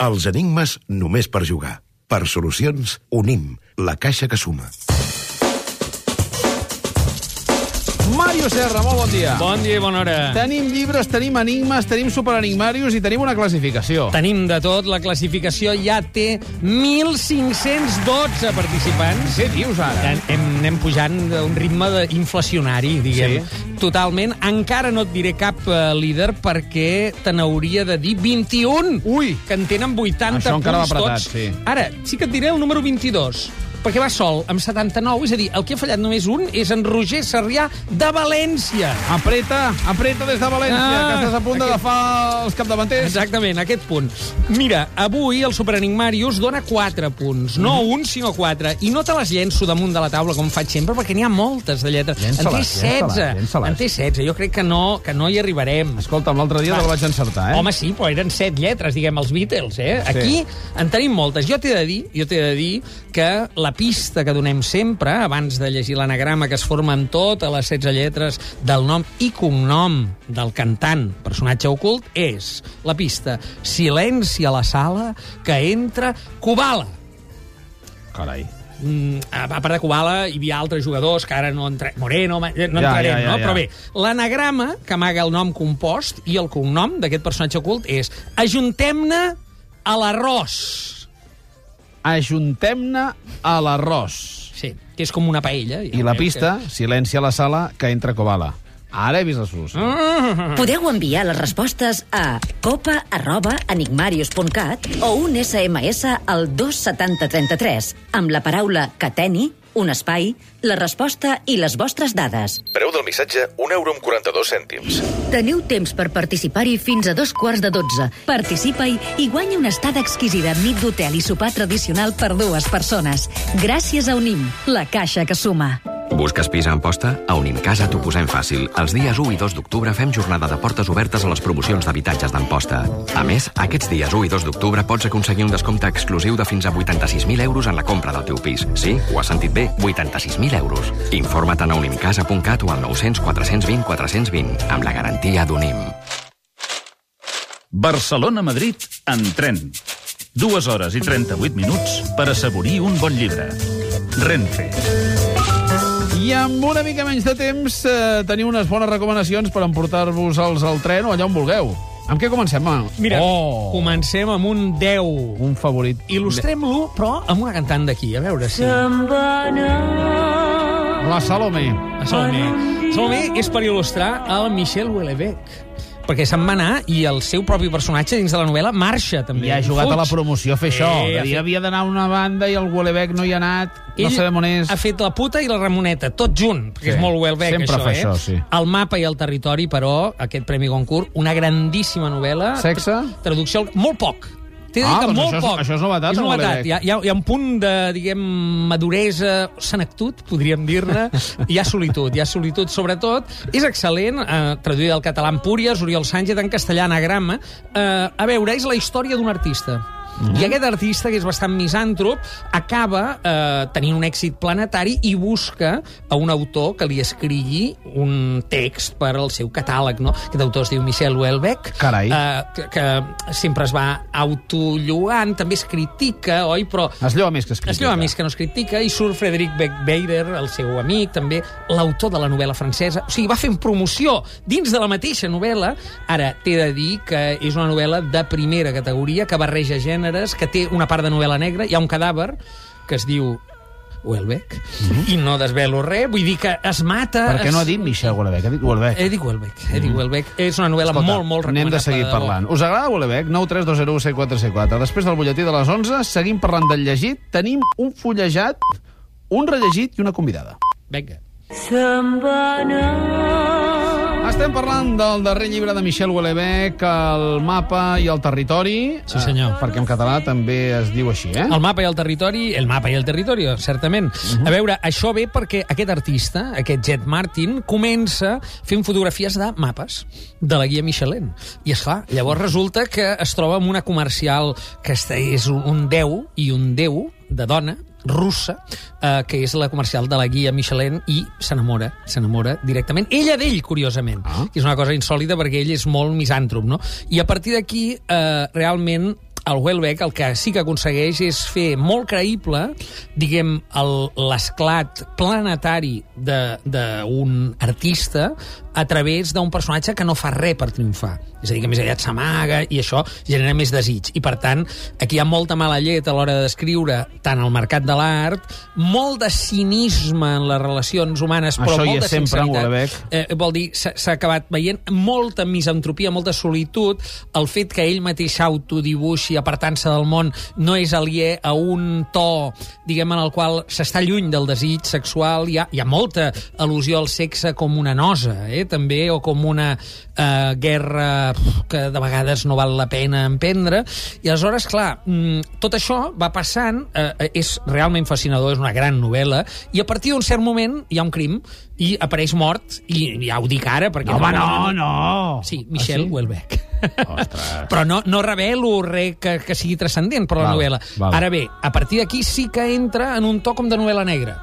Els enigmes només per jugar. Per solucions, unim la caixa que suma. Mario Serra, molt bon dia. Bon dia i bona hora. Tenim llibres, tenim enigmes, tenim superenigmarius i tenim una classificació. Tenim de tot. La classificació ja té 1.512 participants. Què dius ara? Hem, anem pujant d'un ritme de inflacionari, diguem. Sí. Totalment. Encara no et diré cap uh, líder perquè te n'hauria de dir 21. Ui! Que en tenen 80 Això encara punts va apretat, tots. sí. Ara, sí que et diré el número 22 perquè va sol, amb 79, és a dir, el que ha fallat només un és en Roger Sarrià de València. Apreta, apreta des de València, Ah, que estàs a punt aquest- d'agafar els capdavanters. Exactament, aquest punt. Mira, avui el Superenigmarius dona 4 punts. No Mhm. un, sinó 4. I no te les llenço damunt de la taula, com faig sempre, perquè n'hi ha moltes de lletres. En té Llença-les, 16. llença-les, llença-les. En té 16. Jo crec que no, que no hi arribarem. Escolta'm, l'altre dia te la vaig encertar, eh? Home, sí, però eren set lletres, diguem, els Beatles, eh? Aquí en tenim moltes. Jo t'he de dir, jo t'he de dir que la pista que donem sempre, abans de llegir l'anagrama que es forma amb tot, a les 16 lletres del nom i cognom del cantant, personatge ocult, és la pista Silenci a la sala que entra Kubala. Carai. Mm, a part de Kubala, hi havia altres jugadors que ara no entre... Moreno, no Ja, entrarem, ja, ja, no? ja. Però bé, l'anagrama que amaga el nom compost i el cognom d'aquest personatge ocult és Ajuntem-ne a l'arròs. Ajuntem-ne a l'arròs. Sí, que és com una paella. I la pista, silenci a la sala, que entra Cobala. Ara he vist la solució. Mm. Podeu enviar les respostes a copa arroba enigmarius.cat o un SMS al 27033 amb la paraula cateni, un espai, la resposta i les vostres dades. Preu del missatge, 1 euro amb 42 cèntims. Teniu temps per participar-hi fins a dos quarts de dotze. Participa-hi i guanya una estada exquisida nit d'hotel i sopar tradicional per dues persones. Gràcies a Unim, la caixa que suma. Busques pis a Amposta? A Unimcasa t'ho posem fàcil. Els dies 1 i 2 d'octubre fem jornada de portes obertes a les promocions d'habitatges d'Amposta. A més, aquests dies 1 i 2 d'octubre pots aconseguir un descompte exclusiu de fins a 86.000 euros en la compra del teu pis. Sí, ho has sentit bé, 86.000 euros. Informa't a unimcasa.cat o al 900 420 420 amb la garantia d'Unim. Barcelona-Madrid en tren. Dues hores i 38 minuts per assaborir un bon llibre. Renfe. I amb una mica menys de temps eh, teniu unes bones recomanacions per emportar-vos-els al tren o allà on vulgueu. Amb què comencem? Manu? Mira, oh, comencem amb un 10. un favorit. Il·lustrem-lo, però amb una cantant d'aquí, a veure si... La Salome. A Salomé. Salomé és per il·lustrar el Michel Houellebecq perquè se'n va anar i el seu propi personatge dins de la novel·la marxa, també. I ha jugat Fuig. a la promoció a fer això. Eh, Eh, ha fet- havia d'anar a una banda i el Gualebec no hi ha anat, no Ell sabem on és. ha fet la puta i la Ramoneta, tot junt, perquè Sí. és molt Sempre això, fa eh? això, sí. El mapa i el territori, però, aquest Premi Goncourt, una grandíssima novel·la. Sexe? Tra- Traducció, molt poc. T'he Ah, que doncs molt això poc. això és novetat, És novetat. Hi ha, hi, ha, hi ha un punt de, diguem, maduresa, senectut, podríem dir-ne. hi ha solitud, hi ha solitud. Sobretot, és excel·lent, eh, traduïda al català en Púries, Oriol Sánchez, en castellà, anagrama. Eh, a veure, és la història d'un artista. I aquest artista, que és bastant misàntrop, acaba eh, tenint un èxit planetari i busca a un autor que li escrigui un text per al seu catàleg, no? Aquest autor es diu Michel Houellebecq, Carai. eh, que, que sempre es va autolluant, també es critica, oi? Però Es lloa més que es es lloa critica. més que no es critica, i surt Frederic Beckbeider, el seu amic, també l'autor de la novel·la francesa. O sigui, va fent promoció dins de la mateixa novel·la. Ara, t'he de dir que és una novel·la de primera categoria, que barreja gèneres, que té una part de novel·la negra. Hi ha un cadàver que es diu Houellebecq, i no desvelo res, vull dir que es mata... Per què es... no ha dit Michel Gualebec? Ha dit Gualebec. He dit Houellebecq, he dit Houellebecq. És una novel·la molt, molt anem recomanable. de seguir parlant. Us agrada Gualebec? 9 3 2 0 7 4 7 4. Després del butlletí de les 11, seguim parlant del llegit. Tenim un fullejat, un rellegit i una convidada. Vinga. Estem parlant del darrer llibre de Michel Houellebecq, El mapa i el territori. Sí, senyor. Eh, perquè en català també es diu així, eh? El mapa i el territori, el mapa i el territori, certament. Uh -huh. A veure, això ve perquè aquest artista, aquest Jet Martin, comença fent fotografies de mapes de la guia Michelin. I, és clar, llavors resulta que es troba amb una comercial que està- és un déu i un déu de dona, russa, eh, que és la comercial de la guia Michelin, i s'enamora, s'enamora directament. Ella d'ell, curiosament, Ah. que és una cosa insòlita perquè ell és molt misàntrop, no? I a partir d'aquí, eh, realment, el Welbeck el que sí que aconsegueix és fer molt creïble, diguem, l'esclat planetari de- d'un artista a través d'un personatge que no fa res per triomfar. És a dir, que més aviat s'amaga i això genera més desig. I, per tant, aquí hi ha molta mala llet a l'hora de descriure tant el mercat de l'art, molt de cinisme en les relacions humanes, però Això molt de sinceritat. Eh, vol dir, s'ha s'ha acabat veient molta misantropia, molta solitud, el fet que ell mateix s'autodibuixi apartant-se del món no és aliè a un to, diguem, en el qual s'està lluny del desig sexual, hi ha, hi ha molta al·lusió al sexe com una nosa, eh, també, o com una eh, guerra que de vegades no val la pena emprendre, i aleshores, clar, mm, tot això va passant, eh, eh, és realment fascinador, és una gran novel·la, i a partir d'un cert moment hi ha un crim, i apareix mort, i ja ho dic ara, perquè... No, home, no, normalment- no. Sí, Michel Ah, sí? Houellebecq. Ostres. Però no, no revelo res que, que sigui transcendent per la Val, novel·la. val. Ara bé, a partir d'aquí sí que entra en un to com de novel·la negra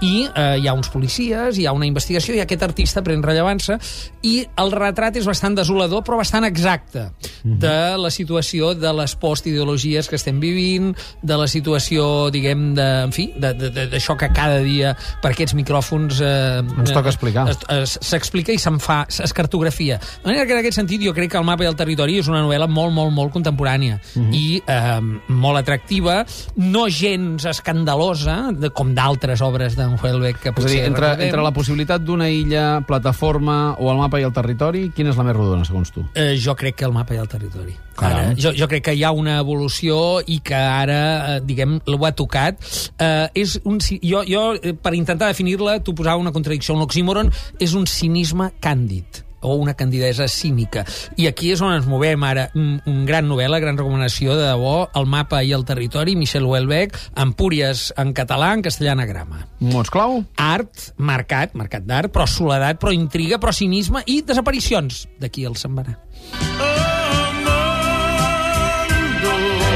i eh, hi ha uns policies, hi ha una investigació, i aquest artista pren rellevància, i el retrat és bastant desolador, però bastant exacte, Mhm. de la situació de les postideologies que estem vivint, de la situació, diguem, de, en fi, de- de- de- d'això que cada dia per aquests micròfons... Eh, Ens toca explicar. es- es- s'explica i se'n fa, es cartografia. De manera que en aquest sentit jo crec que el mapa i el territori és una novel·la molt, molt, molt contemporània Mhm. i eh, molt atractiva, no gens escandalosa, de, com d'altres obres d'en Houellebecq que És a dir, potser entre, recordem. entre la possibilitat d'una illa, plataforma o el mapa i el territori, quina és la més rodona, segons tu? Eh, jo crec que el mapa i el territori. Ara, jo, jo crec que hi ha una evolució i que ara, eh, diguem, ho ha tocat. Eh, és un, jo, jo, eh, per intentar definir-la, tu posava una contradicció, un oxímoron, és un cinisme càndid o una candidesa cínica. I aquí és on ens movem ara. Un, un gran novel·la, gran recomanació, de debò, El mapa i el territori, Michel Houellebecq, Empúries en català, en castellà anagrama. Mots clau? Art, mercat, mercat d'art, però soledat, però intriga, però cinisme i desaparicions. D'aquí el se'n va anar.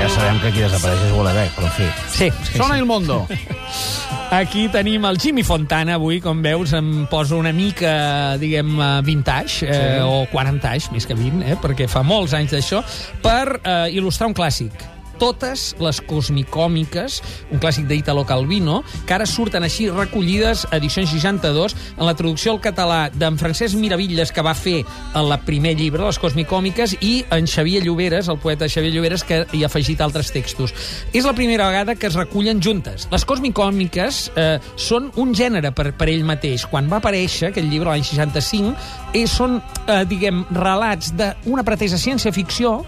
Ja sabem que aquí desapareix és Houellebecq, però en fi. Sí, sí, Sona sí. il mondo. Aquí tenim el Jimmy Fontana, avui, com veus, em poso una mica, diguem, eh, vintage, eh, o 40 anys, més que 20, eh, perquè fa molts anys d'això, per eh, il·lustrar un clàssic totes les cosmicòmiques, un clàssic d'Italo Calvino, que ara surten així recollides a edició 62 en la traducció al català d'en Francesc Miravilles, que va fer el primer llibre, les cosmicòmiques, i en Xavier Lloberes, el poeta Xavier Lloberes, que hi ha afegit altres textos. És la primera vegada que es recullen juntes. Les cosmicòmiques eh, són un gènere per, per ell mateix. Quan va aparèixer aquest llibre l'any 65, eh, són, eh, diguem, relats d'una pretesa ciència-ficció,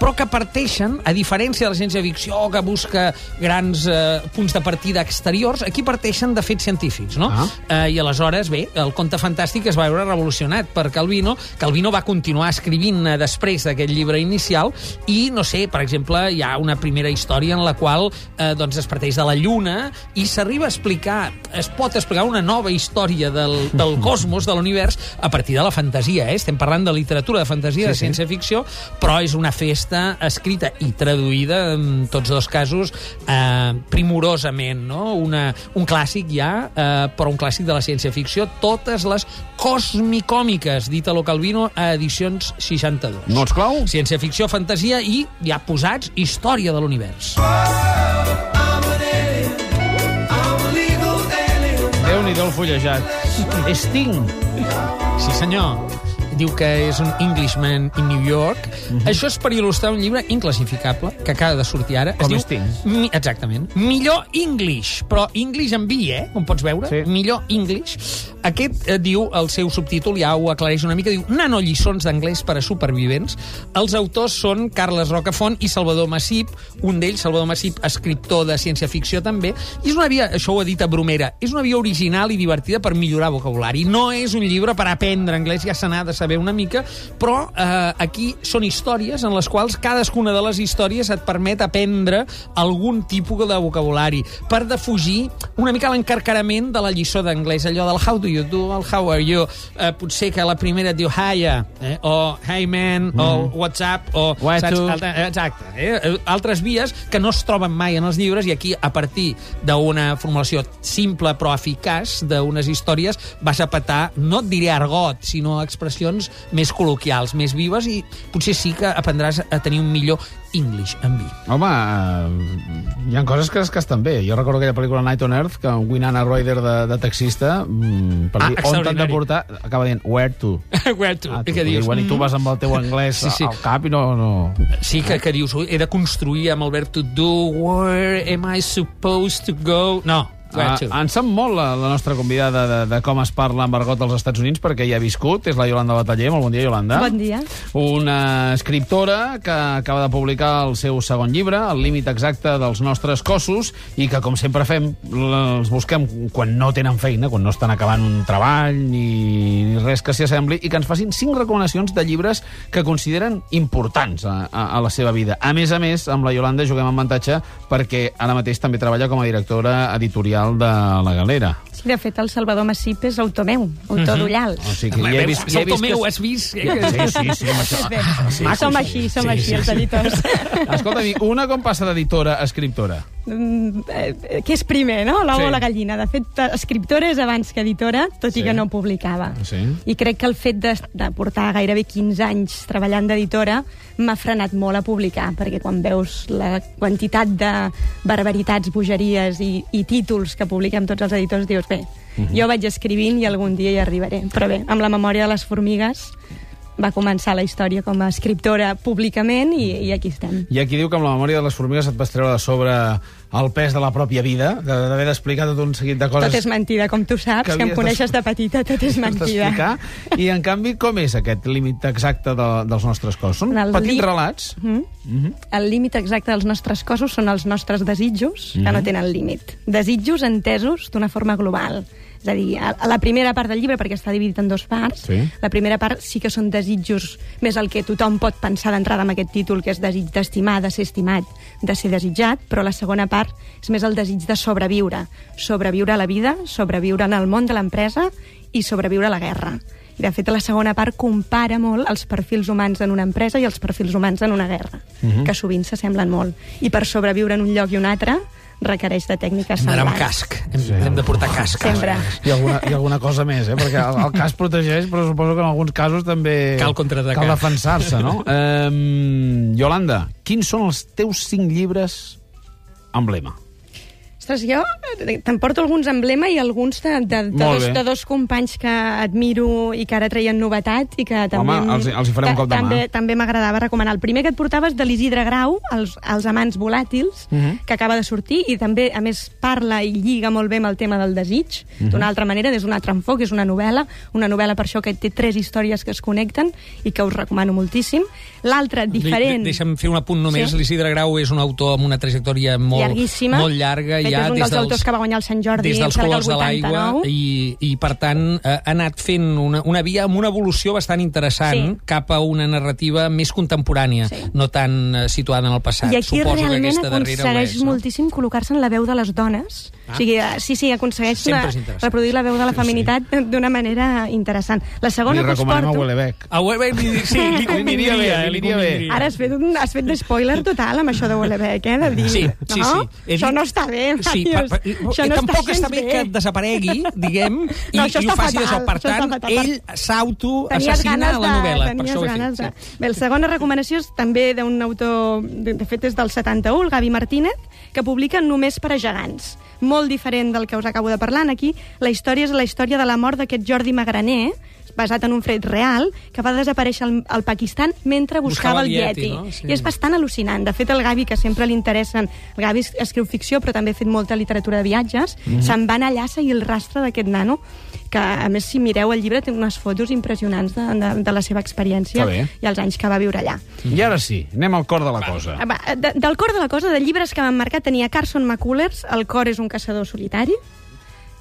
però que parteixen, a diferència de la ciència-ficció que busca grans eh, punts de partida exteriors, aquí parteixen de fets científics, no? Ah. Eh, I aleshores, bé, el conte fantàstic es va veure revolucionat per Calvino. Calvino va continuar escrivint eh, després d'aquest llibre inicial i, no sé, per exemple, hi ha una primera història en la qual eh, doncs es parteix de la Lluna i s'arriba a explicar, es pot explicar una nova història del, del cosmos, de l'univers, a partir de la fantasia. Eh? Estem parlant de literatura de fantasia, sí, de ciència-ficció, però és una festa escrita i traduïda, en tots dos casos, eh, primorosament. No? Una, un clàssic ja, eh, però un clàssic de la ciència-ficció, totes les cosmicòmiques d'Italo Calvino a edicions 62. Mots clau? Ciència-ficció, fantasia i, ja posats, història de l'univers. Déu-n'hi-do el fullejat. Sting. Sí, senyor. Diu que és un Englishman in New York. Mhm. Això és per il·lustrar un llibre inclassificable, que acaba de sortir ara. Com es diu. Mi, exactament. Millor English, però English en vi, eh? Com pots veure. Sí. Millor English. Aquest eh, diu, el seu subtítol ja ho aclareix una mica, diu Nanolliçons d'anglès per a supervivents. Els autors són Carles Rocafont i Salvador Massip, un d'ells, Salvador Massip, escriptor de ciència-ficció també, i és una via, això ho ha dit a Bromera, és una via original i divertida per millorar vocabulari. No és un llibre per aprendre anglès, ja se n'ha de saber una mica, però eh, aquí són històries en les quals cadascuna de les històries et permet aprendre algun tipus de vocabulari per defugir una mica l'encarcarament de la lliçó d'anglès, allò del how do you do, el how are you, eh, potser que la primera et diu hiya, eh, o hey man, mm. o what's up, o... Where to? Alta, exacte. Eh? Altres vies que no es troben mai en els llibres i aquí, a partir d'una formulació simple però eficaç d'unes històries, vas a petar, no et diré argot, sinó expressions expressions més col·loquials, més vives, i potser sí que aprendràs a tenir un millor English en vi. Home, eh, hi ha coses que, que estan bé. Jo recordo aquella pel·lícula Night on Earth, que un Winona Ryder de, de taxista, mm, per Ah, dir on t'han de portar, acaba dient where to. Where to? Ah, tu, què dius? Quan i tu vas amb el teu anglès Sí, sí. al cap i no... no... Sí, que, que dius, he de construir amb el verb to do, where am I supposed to go? No, Ah, ens sap molt la, la nostra convidada de, de com es parla amb argot als Estats Units perquè hi ha viscut, és la Yolanda Bataller. Molt bon dia, Yolanda. Bon dia. Una escriptora que acaba de publicar el seu segon llibre, El límit exacte dels nostres cossos, i que, com sempre fem, els busquem quan no tenen feina, quan no estan acabant un treball ni, ni res que s'hi assembli, i que ens facin cinc recomanacions de llibres que consideren importants a, a, a la seva vida. A més a més, amb la Yolanda juguem en avantatge perquè ara mateix també treballa com a directora editorial de La Galera. Sí, de fet, el Salvador Massip és autor meu, autor d'Ullal. O sigui que ja he vist, ja he vist meu, que... has vist? Sí, sí, sí, amb això. Sí, som sí, així, som sí, així, sí, els sí. editors. Escolta, i una com passa d'editora a escriptora? Mm, eh, Què és primer, no? L'ou Sí. o la gallina? De fet, escriptora és abans que editora, tot Sí. i que no publicava. Sí. I crec que el fet de, de portar gairebé 15 anys treballant d'editora m'ha frenat molt a publicar, perquè quan veus la quantitat de barbaritats, bogeries i, i títols que publiquem tots els editors, dius, bé, jo vaig escrivint i algun dia hi arribaré. Però bé, amb la memòria de les formigues va començar la història com a escriptora públicament i, i aquí estem. Hi ha qui diu que amb la memòria de les formigues et vas treure de sobre el pes de la pròpia vida, de- d'haver d'explicar tot un seguit de coses... Tot és mentida, com tu saps, que que, em coneixes de petita, tot és mentida. I, en canvi, com és aquest límit exacte de, dels nostres cossos? Són El petits li- relats? Mm? El límit exacte dels nostres cossos són els nostres desitjos, que Mhm. no tenen límit. Desitjos entesos d'una forma global. És a dir, a la primera part del llibre, perquè està dividit en dos parts, Sí. la primera part sí que són desitjos més el que tothom pot pensar d'entrada amb aquest títol, que és desig d'estimar, de ser estimat, de ser desitjat, però la segona part és més el desig de sobreviure. Sobreviure a la vida, sobreviure en el món de l'empresa i sobreviure a la guerra. I, de fet, la segona part compara molt els perfils humans en una empresa i els perfils humans en una guerra, que sovint s'assemblen molt. I per sobreviure en un lloc i un altre requereix de tècniques Hem d'anar amb semblants. casc. Hem, sí. hem de portar casc. Sempre. I alguna, I alguna cosa més, eh? Perquè el, el cas protegeix, però suposo que en alguns casos també... Cal contraatacar. Cal defensar-se, no? um, Yolanda, quins són els teus cinc llibres emblema? Ostres, jo eh, te'n porto alguns emblema i alguns de, de, de, dos, de dos companys que admiro i que ara treien novetat i que també... Home, els- els hi farem un cop de. També, també m'agradava recomanar. El primer que et portaves de l'Isidre Grau, els, els amants volàtils, Mhm. que acaba de sortir i també, a més, parla i lliga molt bé amb el tema del desig, Mhm. d'una altra manera, des d'un altre enfoc, és una novel·la, una novel·la per això que té tres històries que es connecten i que us recomano moltíssim. L'altra, diferent... De, deixa'm fer un apunt només. Sí. L'Isidre Grau és un autor amb una trajectòria molt, molt llarga. Fet, ja és un des dels autors que va guanyar el Sant Jordi des dels colors de l'aigua 89. i, i, per tant, eh, ha anat fent una, una via amb una evolució bastant interessant Sí. cap a una narrativa més contemporània, Sí. no tan eh, situada en el passat. I aquí Suposo que realment ho aconsegueix és, no? moltíssim col·locar-se en la veu de les dones. Ah. O sigui, eh, sí, sí, aconsegueix una, reproduir la veu de la feminitat d'una manera interessant. La segona Li que us recomanem a porto... Wellebec. A li- sí, li convindria bé, eh, li bé. Ara has fet, un, has fet d'espoiler total amb això de Wellebec, eh? De dir, Sí, sí, no? sí. Això no està bé, Sí, Màrius. pa, pa, Això no tampoc està bé que desaparegui, diguem, i, No, i ho està faci fatal. Per tant, fatal. ell s'auto-assassina a la de- novel·la. Per tenies això ho he fet. ganes de... Sí. Bé, la segona recomanació és també d'un autor, de, de fet és del 71, el Gavi Martínez, que publica Només per a gegants. Molt diferent del que us acabo de parlar. Aquí la història és la història de la mort d'aquest Jordi Magraner, basat en un fet real, que va desaparèixer al, al Pakistan mentre buscava, Buscava el Yeti, Yeti. no? Sí. I és bastant al·lucinant. De fet, el Gavi, que sempre li interessen... El Gavi es- escriu ficció, però també ha fet molta literatura de viatges. Mhm. Se'n va anar allà a seguir el rastre d'aquest nano, que, a més, si mireu el llibre, té unes fotos impressionants de, de, de la seva experiència i els anys que va viure allà. I ara sí, anem al cor de la cosa. Va, de, del cor de la cosa, de llibres que m'han marcat, tenia Carson McCullers, El cor és un caçador solitari,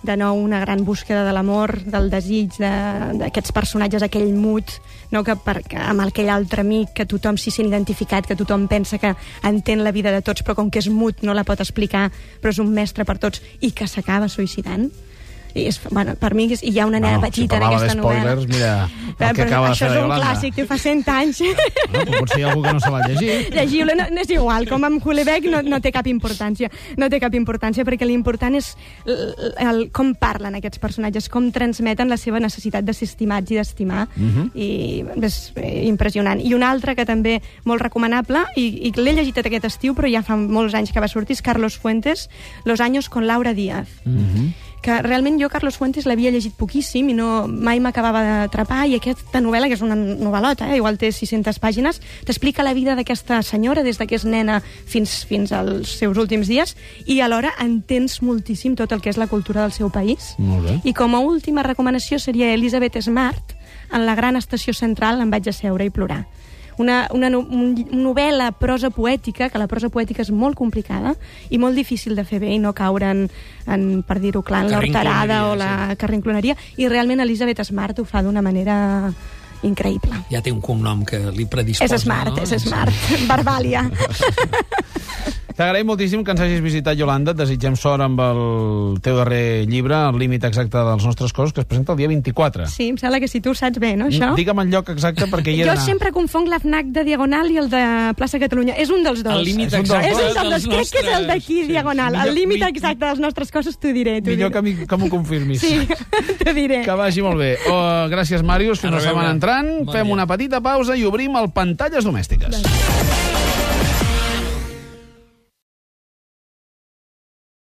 de nou una gran búsqueda de l'amor, del desig de- d'aquests personatges, aquell mut no, que per, que amb aquell altre amic que tothom s'hi sent identificat, que tothom pensa que entén la vida de tots, però com que és mut no la pot explicar, però és un mestre per tots, i que s'acaba suïcidant. I és, bueno, per mi és, hi ha una nena No, petita si en aquesta novel·la. mira el que acaba de això fer és la un Iolanda. clàssic, té fa 100 anys. No, però potser hi ha algú que no se l'ha llegit. Llegiu-la, no, no és igual, com amb Hulebeck no, no té cap importància. No té cap importància perquè l'important és el, el, com parlen aquests personatges, com transmeten la seva necessitat de ser estimats i d'estimar, Mhm. i és eh, impressionant. I un altre que també molt recomanable, i, i l'he llegit aquest estiu, però ja fa molts anys que va sortir, és Carlos Fuentes, Los años con Laura Díaz. Mhm. Que realment jo Carlos Fuentes l'havia llegit poquíssim i no, mai m'acabava d'atrapar i aquesta novel·la, que és una novel·lota, eh, igual té 600 pàgines, t'explica la vida d'aquesta senyora des de que és nena fins, fins als seus últims dies i alhora entens moltíssim tot el que és la cultura del seu país. Molt bé. I com a última recomanació seria Elizabeth Smart, en la gran estació central em vaig asseure i plorar. Una, una no- un- novel·la prosa poètica, que la prosa poètica és molt complicada i molt difícil de fer bé i no caure en, en per dir-ho clar, en l'horterada o la carrincloneria, i realment Elizabeth Smart ho fa d'una manera increïble. Ja té un cognom que li predisposa. és smart, no? és smart. Barbàlia. T'agraïm moltíssim que ens hagis visitat, Yolanda. Et desitgem sort amb el teu darrer llibre, El límit exacte dels nostres cossos, que es presenta el dia 24. Sí, em sembla que si tu ho saps bé, no, això? Digue'm el lloc exacte perquè hi he Jo sempre confonc l'AFNAC de Diagonal i el de Plaça Catalunya. És un dels dos. El límit exacte És un dels dels dos, crec que és el d'aquí, nostres- Diagonal. Millor- el límit mi- exacte dels nostres cossos t'ho diré. Millor diré. que, mi- que m'ho confirmis. Sí, t'ho diré. Que vagi molt bé. Oh, gràcies, Màrius. Fins A la setmana entrant. Bon Fem dia. una petita pausa i obrim el Pantalles Domèstiques.